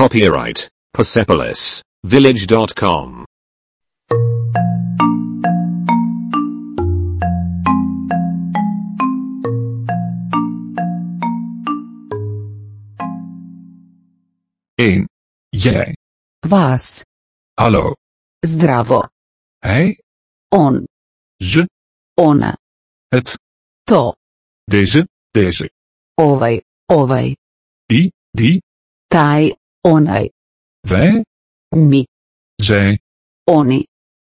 Copyright Persepolis Village.com. Eén. Jij. Vas. Hallo. Zdravo. Hij. On. Ze. Ona. Het. To. Deze. Deze. Ovaj. Ovaj. Die. Die. Taj. Onaj. Wij. Mi. Zij. Oni.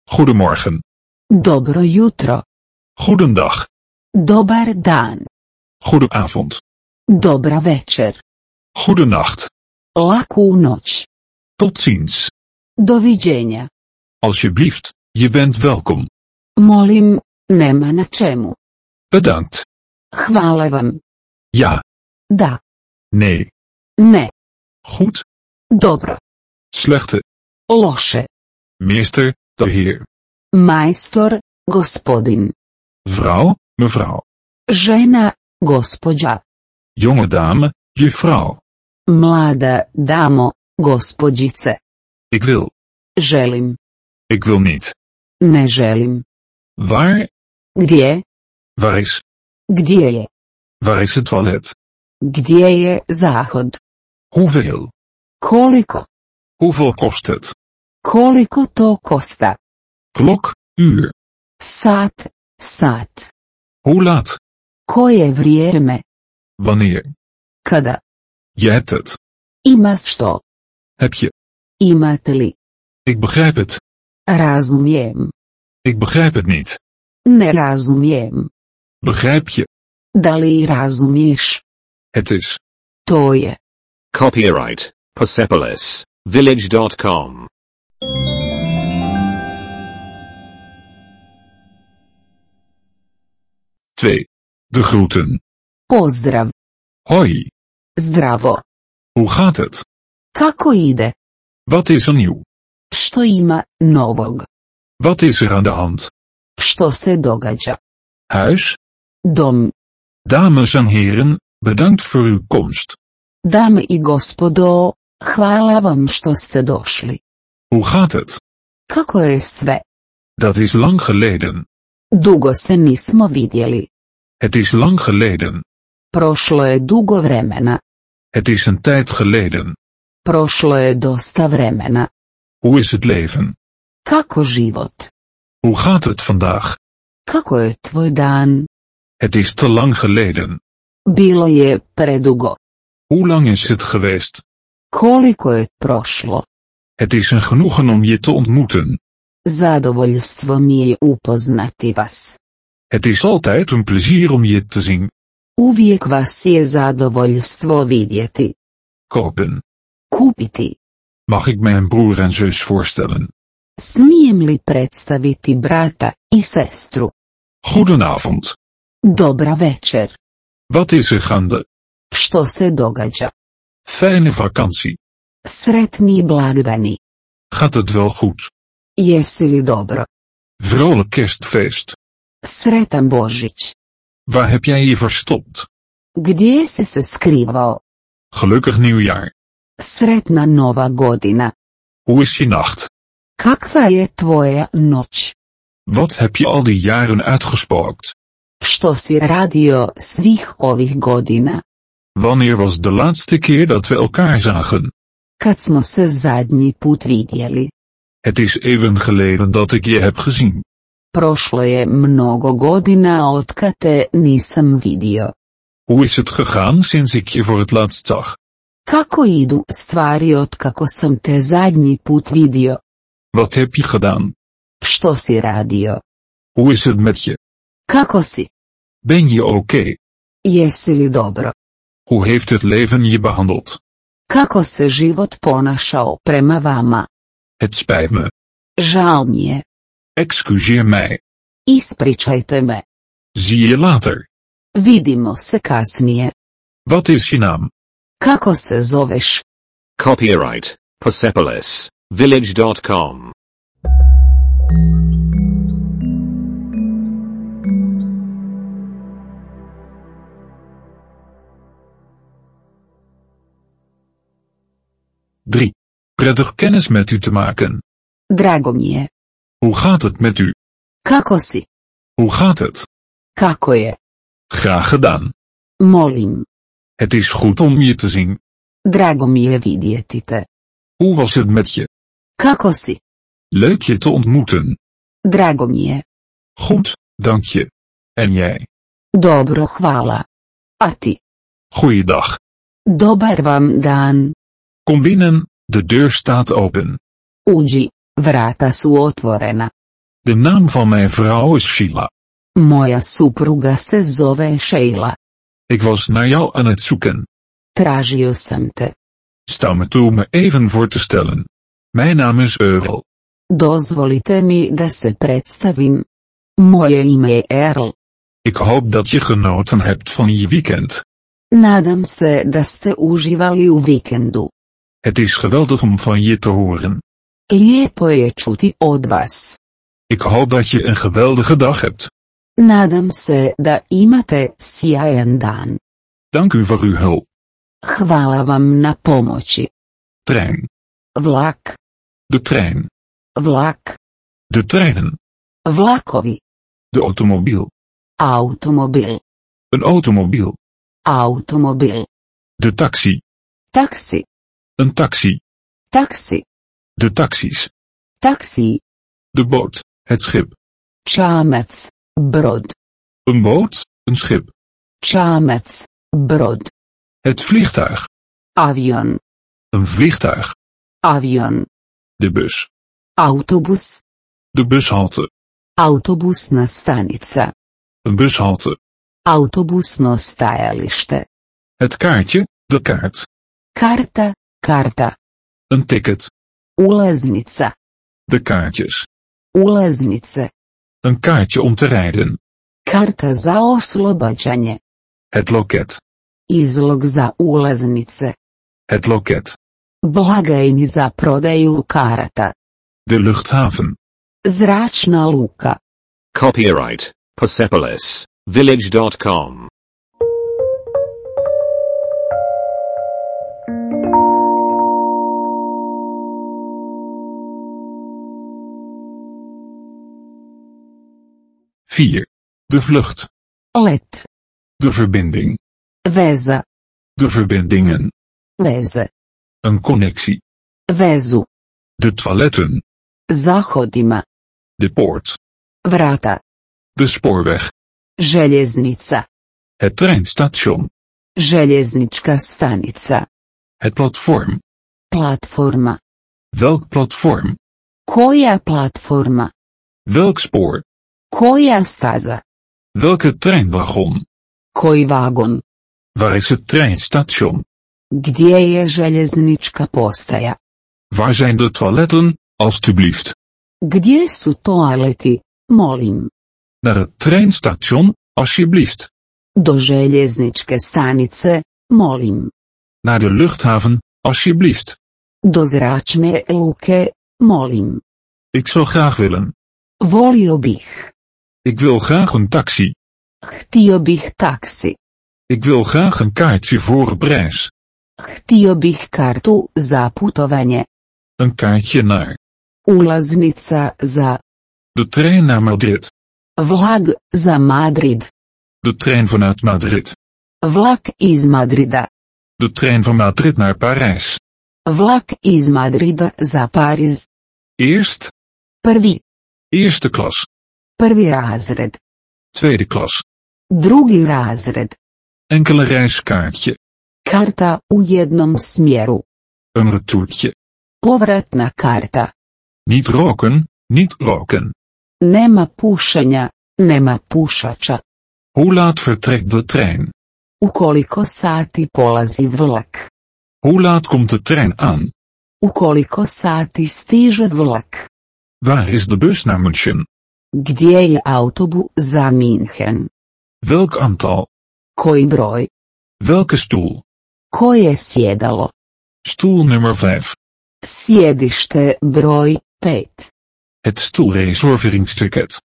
Goedemorgen. Dobro jutro. Goedendag. Dobar dan. Goedenavond. Dobra večer. Goedenacht. Laku noć. Tot ziens. Doviđenja. Alsjeblieft, je bent welkom. Molim, nema na čemu. Bedankt. Hvala vam. Ja. Da. Nee. Ne. Goed. Dobro. Slechte. Loše. Meester, de heer. Majstor, gospodin. Vrouw, mevrouw. Žena, gospođa. Jonge dame, juffrouw. Mlada damo, gospođice. Ik wil. Želim. Ik wil niet. Ne želim. Waar? Gdje? Waar is? Gdje je? Waar is het toilet? Gdje je zahod? Hoeveel? Koliko? Hoeveel kost het? Koliko to kosta? Klok, uur. Sat, sat. Hoe laat? Koje vrijeme? Wanneer? Kada? Je hebt het. Imaš što? Heb je? Imate li? Ik begrijp het. Razumijem. Ik begrijp het niet. Ne razumijem. Begrijp je? Da li razumiješ? Het is. To je. Copyright Persepolis Village.com. Twee. De groeten. Pozdrav. Hoi. Zdravo. Hoe gaat het? Kako ide? Wat is er nieuw? Što ima novog? Wat is er aan de hand? Što se događa? Huis? Dom. Dames en heren, bedankt voor uw komst. Dame i gospodo, hvala vam što ste došli. Hoe gaat het? Kako je sve? Dat is lang geleden. Dugo se nismo vidjeli. Het is lang geleden. Prošlo je dugo vremena. Het is een tijd geleden. Prošlo je dosta vremena. Hoe is het leven? Kako život? Hoe gaat het vandaag? Kako je tvoj dan? Het is te lang geleden. Bilo je predugo. Hoe lang is het geweest? Koliko je prošlo? Het is een genoegen om je te ontmoeten. Zadovoljstvo mi je upoznati vas. Het is altijd een plezier om je te zien. Uvijek vas je zadovoljstvo vidjeti. Kopen. Kupiti. Mag ik mijn broer en zus voorstellen? Smijem li predstaviti brata i sestru? Goedenavond. Dobra večer. Wat is er gaande? Što se događa? Fijne vakantie. Sretni blagdani. Gaat het wel goed? Jesi li dobro? Vrolijk kerstfeest. Sretan Božić. Waar heb jij je verstopt? Gdje si se skrivao? Gelukkig nieuwjaar. Sretna nova godina. Hoe is je nacht? Kakva je tvoja noć? Wat heb je al die jaren uitgespookt? Što si radio svih ovih godina? Wanneer was de laatste keer dat we elkaar zagen? Kad smo se zadnji put vidjeli? Het is eeuwen geleden dat ik je heb gezien. Prošlo je mnogo godina otkad te nisam vidio. Hoe is het gegaan sinds ik je voor het laatst zag? Kako idu stvari otkako sam te zadnji put vidio? Wat heb je gedaan? Što si radio? Hoe is het met je? Kako si? Ben je oké? Jesi li dobro? Hoe heeft het leven je behandeld? Kako se život ponašao prema vama? Het spijt me. Žao mi je. Excuseer mij. Ispričajte me. Zie je later. Vidimo se kasnije. Wat is je naam? Kako se zoveš? Copyright Persepolis Village.com. 3. Prettig kennis met u te maken. Drago mi je. Hoe gaat het met u? Kako si? Hoe gaat het? Kako je? Graag gedaan. Molim. Het is goed om je te zien. Drago mi je vidjeti te. Hoe was het met je? Kako si? Leuk je te ontmoeten. Drago mi je. Goed, dank je. En jij? Dobro hvala. A ti? Goeiedag. Dobar vam dan. Kom binnen, de deur staat open. Uđi, vrata su otvorena. De naam van mijn vrouw is Sheila. Moja supruga se zove Sheila. Ik was naar jou aan het zoeken. Tražio sam te. Sta me toe me even voor te stellen. Mijn naam is Earl. Dozvolite mi da se predstavim. Moje ime je Earl. Ik hoop dat je genoten hebt van je weekend. Nadam se da ste uživali u vikendu. Het is geweldig om van je te horen. Lijepo je čuti od vas. Ik hoop dat je een geweldige dag hebt. Nadam se da imate sjajan dan. Dank u voor uw hulp. Hvala vam na pomoći. Trein. Vlak, De trein. vlak, De treinen. vlakovi, De automobiel. automobil, Een automobiel. automobil, De taxi. taksi, Een taxi. taksi, De taxis. taksi, De boot. Het schip. čamac, brod, Een boot. Een schip. čamac, brod, Het vliegtuig. avion, Een vliegtuig. avion, De bus. autobus, De bushalte. autobusna stanica, Een bushalte. autobusno stajalište, Het kaartje. De kaart. karta, karta, Een ticket. ulaznica, De kaartjes. ulaznice, Een kaartje om te rijden. karta za oslobađanje, Het loket. izlog za ulaznice, Het loket. blagajni za prodaju karata, De luchthaven. zračna luka. Copyright Persepolis Village.com. Vier. De vlucht. Let, De verbinding. veza, De verbindingen. veze, Een connectie. vezu, De toiletten. zahodima, De poort. vrata, De spoorweg. željeznica, Het treinstation. željeznička stanica, Het platform. platforma. Welk platform? Koja platforma? Welk spoor? Koja staza? Welke treinwagon? Koji vagon? Waar is het treinstation? Gdje je željeznička postaja? Waar zijn de toiletten, alstublieft? Gdje su toaleti, molim? Naar het treinstation, alsjeblieft. Do željezničke stanice, molim. Naar de luchthaven, alsjeblieft. Do zračne luke, molim. Ik zou graag willen. Volio bih. Ik wil graag een taxi. Htio bih taksi. Ik wil graag een kaartje voor reis. Htio bih kartu za putovanje. Een kaartje naar Ulaznica za de trein naar Madrid. vlag za Madrid. De trein vanuit Madrid. Vlak iz Madrida. De trein van Madrid naar Parijs. Vlak iz Madrida za Pariz. Eerst, Prvi. eerste klas. Prvi razred. Tweede klas. Drugi razred. Enkele reiskaartje. Karta u jednom smjeru. Een retourtje. Povratna karta. Niet roken, niet roken. Nema pušenja, nema pušača. Hoe laat vertrekt de trein? U koliko sati polazi vlak? Hoe laat komt de trein aan? U koliko sati stiže vlak? Waar is de bus naar München? Gdje je autobu za Minhen? Welk aantal? Koji broj? Welke stoel? Koje sjedalo? Stoel nummer 5. Sjedište broj 5. Het stoelreserveringsticket.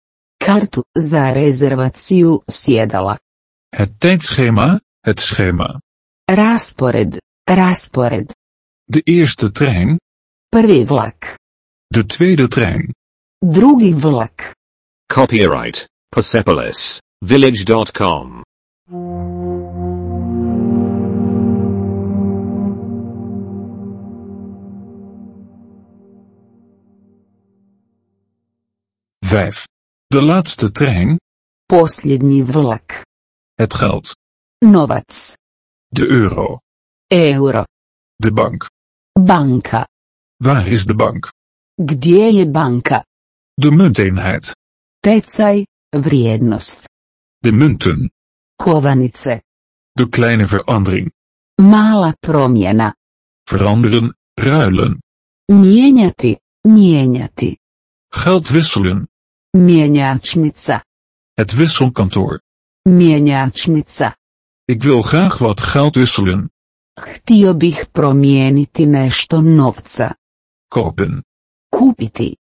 Kartu za rezervaciju sjedala. Het tijdschema, het schema. Raspored, raspored. De eerste trein, Prvi vlak. de tweede trein. Drugi vlak. Copyright Persepolis Village.com. Vijf. De laatste trein, Posljednji vlak. het geld. Novac. De euro. Euro. De bank. Banka. Waar is de bank? Gdje je banka? De munteenheid. Tecaj, vrijednost. De munten. Kovanice. De kleine verandering. Mala promjena. Veranderen, ruilen. Mijenjati, mijenjati. Geld wisselen. Mjenjačnica. Het wisselkantoor. Mjenjačnica. Ik wil graag wat geld wisselen. Htio bih promijeniti nešto novca. Kopen. Kupiti.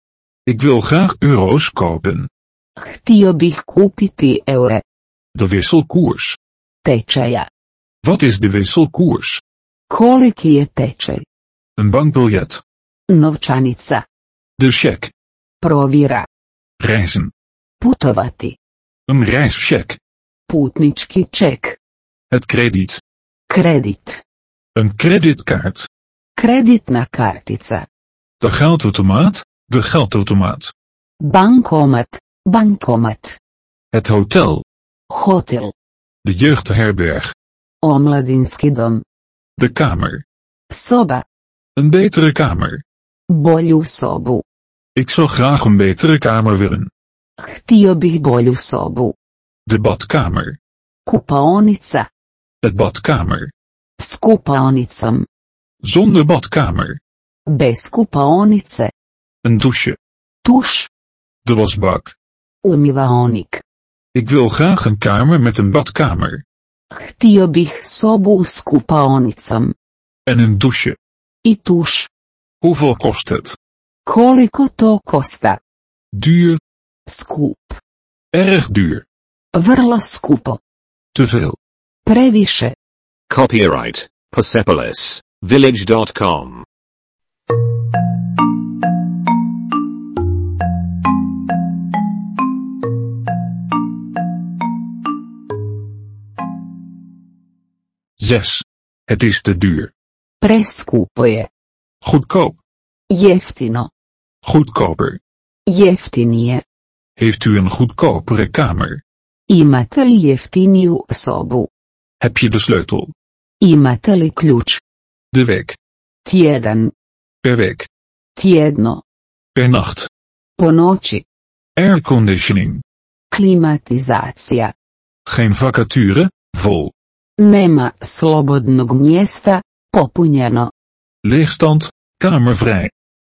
Ik wil graag euro's kopen. Htio bih kupiti eure. De wisselkoers. Tečaja. Wat is de wisselkoers? Koliki je tečaj? Een bankbiljet. Novčanica. De cheque. Provjera. Reizen. Putovati. Een reischeck. Putnički ček. Het krediet. Kredit. Een creditkaart. Kreditna kartica. De geldautomaat. De geldautomaat. Bankomat. Bankomat. Het hotel. Hotel. De jeugdherberg. Omladinski dom. De kamer. Soba. Een betere kamer. Bolju sobu. Ik zou graag een betere kamer willen. Htio bih bolju sobu. De badkamer. Kupaonica. Het badkamer. S kupaonicom. Zonder badkamer. Bez kupaonice. Een douche. Tuš. De wasbak. Umivaonik. Ik wil graag een kamer met een badkamer. Htio bih sobu s kupaonicom. En een douche. I tuš. Hoeveel kost het? Koliko to kosta? Duur. Skup. Erg duur. Vrlo skupo. Te veel. Previše. Copyright Persepolis Village.com. Zes. Het is te duur. Preskupo je. Goedkoop. Jeftino. Goedkoper. Jeftinije. Heeft u een goedkopere kamer? Imate li jeftiniju sobu? Heb je de sleutel? Imate li ključ? De week. Tjedan. Per week. Tjedno. Per nacht. Po noći. Airconditioning. Klimatizacija. Geen vacature, vol. Nema slobodnog mjesta, popunjeno. Leegstand, kamervrij.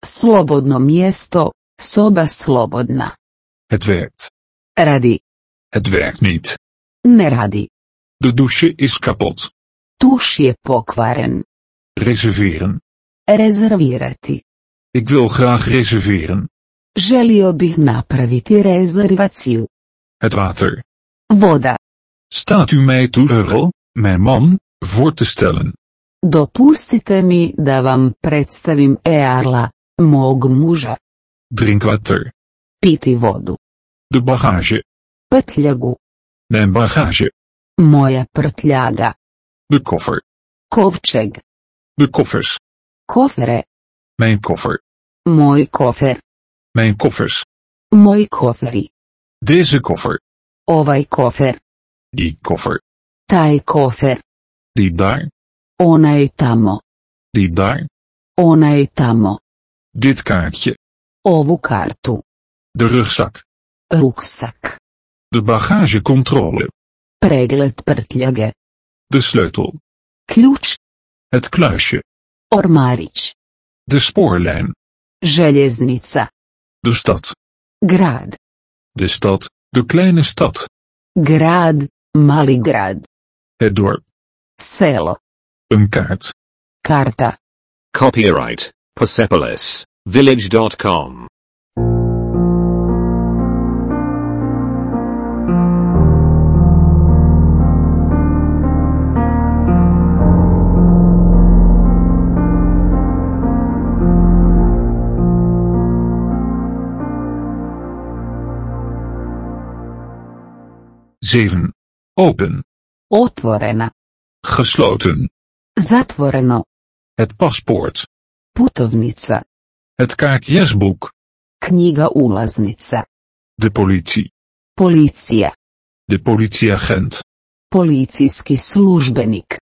Slobodno mjesto, soba slobodna. Het werkt. Radi. Het werkt niet. Ne radi. De douche is kapot. Tuš je pokvaren. Reserveren. Rezervirati. Ik wil graag reserveren. Želio bih napraviti rezervaciju. Het water. Voda. Staat u mij toe, Earl, mijn man, voor te stellen? Dopustite mi da vam predstavim Earla, mog muža. Drinkwater. Piti vodu. De bagage. Prtljagu. Mijn bagage. Moja prtljaga. De koffer. Kovčeg. De koffers. Kofere. Mijn koffer. Moj kofer. Mijn koffers. Moji koferi. Deze koffer. Ovaj kofer. Die koffer. Taj kofer. Die daar. Onaj tamo. Die daar. Onaj tamo. Dit kaartje. Ovu kartu. De rugzak. Ruksak. De bagagecontrole. Pregled prtljage. De sleutel. Ključ. Het kluisje. Ormarić. De spoorlijn. Željeznica. De stad. Grad. De stad. De kleine stad. Grad. Mali grad. Het dorp. Cel. Een kaart. Carta. Copyright. Persepolis. Village.com. Zeven. Open. Otvorena. Gesloten. Zatvoreno. Het paspoort. Putovnica. Het kaartjesboek. Knjiga ulaznica. De politie. Policija. De politieagent. Policijski službenik.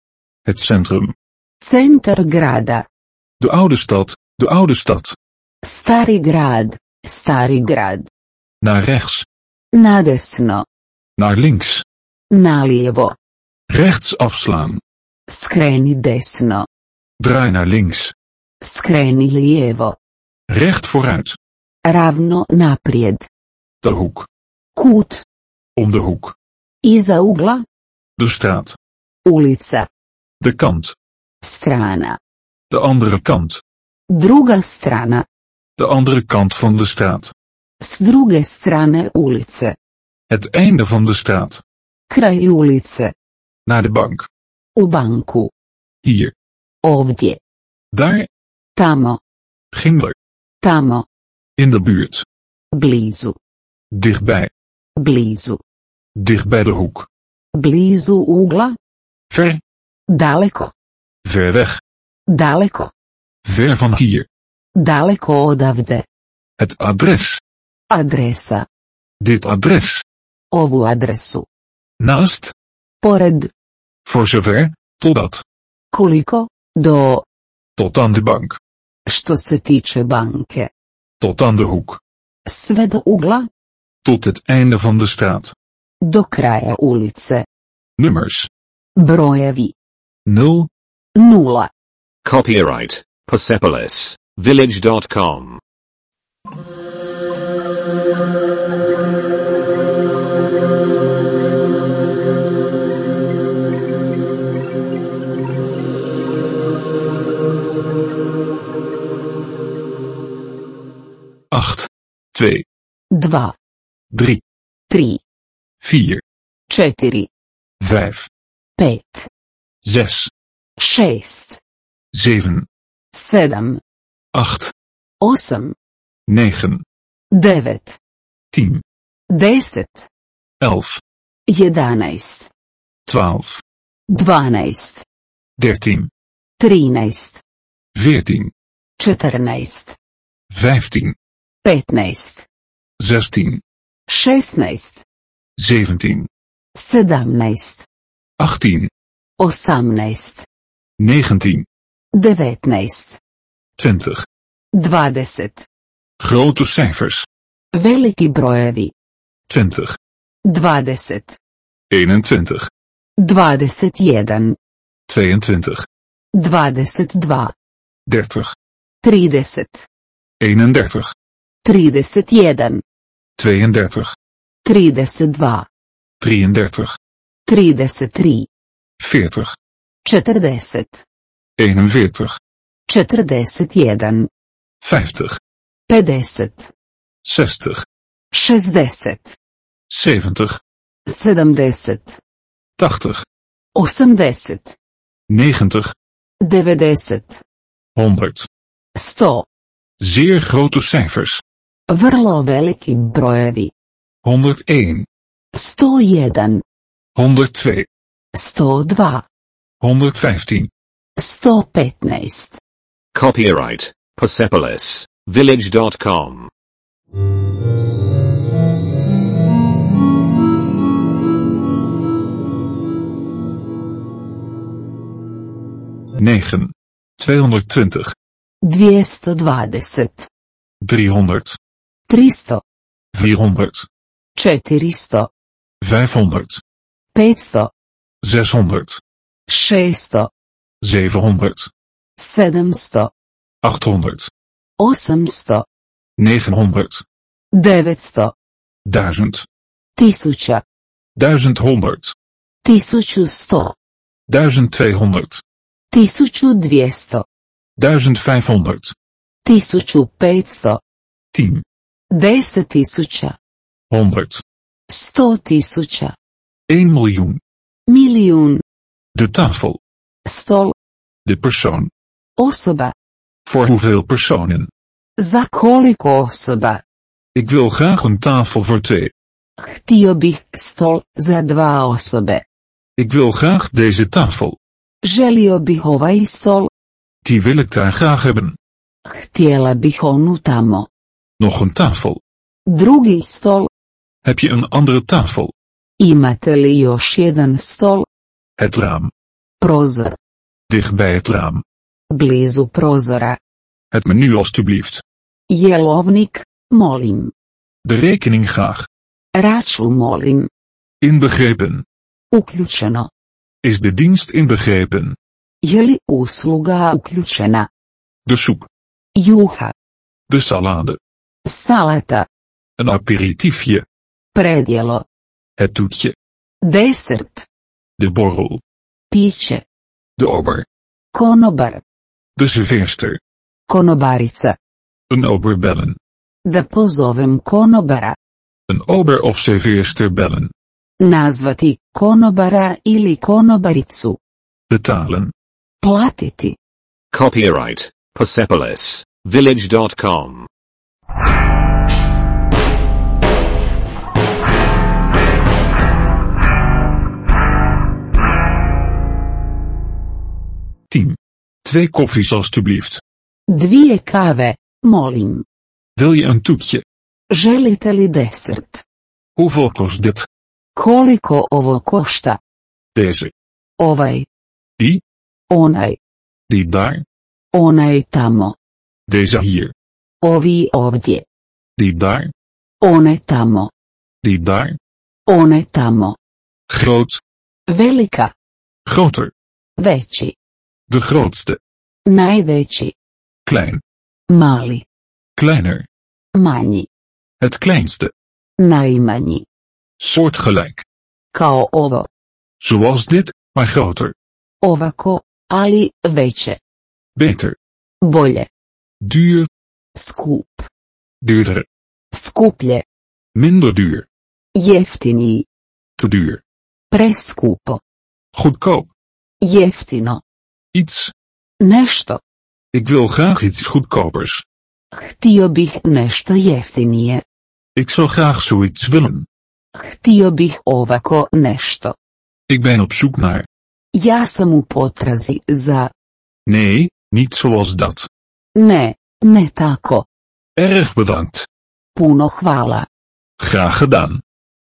Het centrum. Centar grada. De oude stad. De oude stad. Stari grad. Stari grad. Naar rechts. Nadesno. Naar links. Nalijevo. Rechts afslaan. Skreni desno. Draai naar links. Skreni lijevo. Recht vooruit. Ravno naprijed. De hoek. Kut. Om de hoek. Iza ugla. De straat. Ulica. De kant. Strana. De andere kant. Druga strana. De andere kant van de straat. S druge strane ulice. Het einde van de straat. Kraj ulice. Naar de bank. U banku. Hier. Ovdje. Daar. Tamo. Ginder. Tamo. In de buurt. Blizu. Dichtbij. Blizu. Dicht bij de hoek. Blizu ugla. Ver. Daleko. Ver weg. Daleko. Ver van hier. Daleko odavde. Het adres. Adresa. Dit adres. Ovu adresu. Naast. Pored. Voor zover. Totdat. Koliko? Do. Tot aan de bank. Što se tiče banke. Tot aan de hoek. Sve do ugla. Tot het einde van de straat. Do kraja ulice. Nummers. Brojevi. 0. Nula. Copyright Persepolis Village.com. acht, twee, Dva. drie, Tri. vier, Četiri. vijf, Pet. zes, Šest. zeven, Sedam. acht, Osam. negen, Devet. tien, Deset. elf, Jedanaest. twaalf, Dvanaest. dertien, Trinaest. veertien, Četrnaest. vijftien, Petnaest. zestien, Šestnaest. zeventien, Sedamnaest. achttien, Osamnaest. negentien, Devetnaest. twintig. Dvadeset. Grote cijfers. Veliki brojevi. twintig, Dvadeset. 21, Dvadeset jedan. 22, Dvadeset dva. 30, Trideset. 31, Trideset jedan. 32, Trideset dva. 33, Trideset tri. 40, Četrdeset. 41, Četrdeset jedan. 50, Pedeset. 60, Šestdeset. 70, Sedamdeset. 80, Osamdeset. 90, Devedeset. 100. Sto. Zeer grote cijfers. Vrlo veliki brojevi. 101, Sto jedan. 102, Sto dva. 115. Sto petnaest. Copyright Persepolis Village.com. negen, 220, Dvijesto dvadeset. 300, Tristo. 400, Četiristo. 500, Petsto. 600, Šesto. 700, Sedamsto. 800, Osamsto. 900, Devetsto. 1000, Tisuća. 1100, Tisuću sto. 1200, Tisuću dvijesto. 1500, Tisuću petsto. 10, Deset tisuća. 100, Sto tisuća. 1 miljoen. Milijun. De tafel, Stol. de persoon. Osoba. Voor hoeveel personen? Za koliko osoba? Ik wil graag een tafel voor twee. Htio bih stol za dva osobe. Ik wil graag deze tafel. Želio bih ovaj stol, Die wil ik daar graag hebben. htjela bih onu tamo. Nog een tafel. Drugi stol, Heb je een andere tafel? imate li još jedan stol, Het raam. prozor, Dicht bij het raam. blizu prozora. Het menu alstublieft. Jelovnik, molim. De rekening graag. Račun molim. Inbegrepen. Uključeno. Is de dienst inbegrepen? Je li usluga uključena? De soep. Juha. De salade. Salata. Een aperitiefje. Predjelo. Het toetje. Desert. De borrel. Piće. De ober. Konobar. De serveerster. Konobarica. Een ober bellen. Da pozovem konobara. Een ober of serveerster bellen. Nazvati konobara ili konobaricu. Betalen. Platiti. Copyright Persepolis Village.com. Team. Twee koffies alstublieft. Dvije kave, molim. Wil je een toetje? Želite li desert? Hoeveel kost dit? Koliko ovo košta? Deze. Ovaj. Die? Onaj. Die daar? Onaj tamo. Deze hier. Ovi ovdje. Die daar? One tamo. Die daar? One tamo. Groot. Velika. Groter. Veći. De grootste. Najveći. Klein. Mali. Kleiner. Manji. Het kleinste. Najmanji. Soortgelijk. Kao ovo. Zoals dit, maar groter. Ovako, ali veće. Beter. Bolje. Duur. Skup. Duurder. Skuplje. Minder duur. Jeftiniji. Te duur. Preskupo. Goedkoop. Jeftino. Iets. Nešto. Ik wil graag iets goedkopers. Htio bih nešto jeftinije. Ik zou graag zoiets willen. Htio bih ovako nešto. Ik ben op zoek naar. Ja sam u potrazi za... Nee, niet zoals dat. Ne, ne tako. Erg bedankt. Puno hvala. Graag gedaan.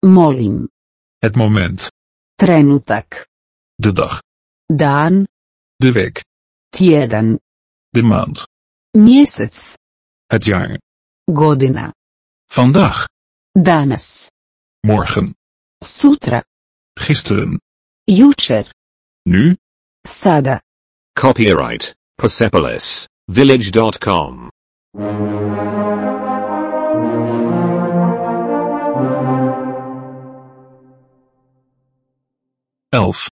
Molim. Het moment. Trenutak. De dag. Dan. De week. Tjedan. De maand. Mjesec. Het jaar. Godina. Vandaag. Danas. Morgen. Sutra. Gisteren. Jučer. Nu. Sada. Copyright Persepolis Village.com. Elf.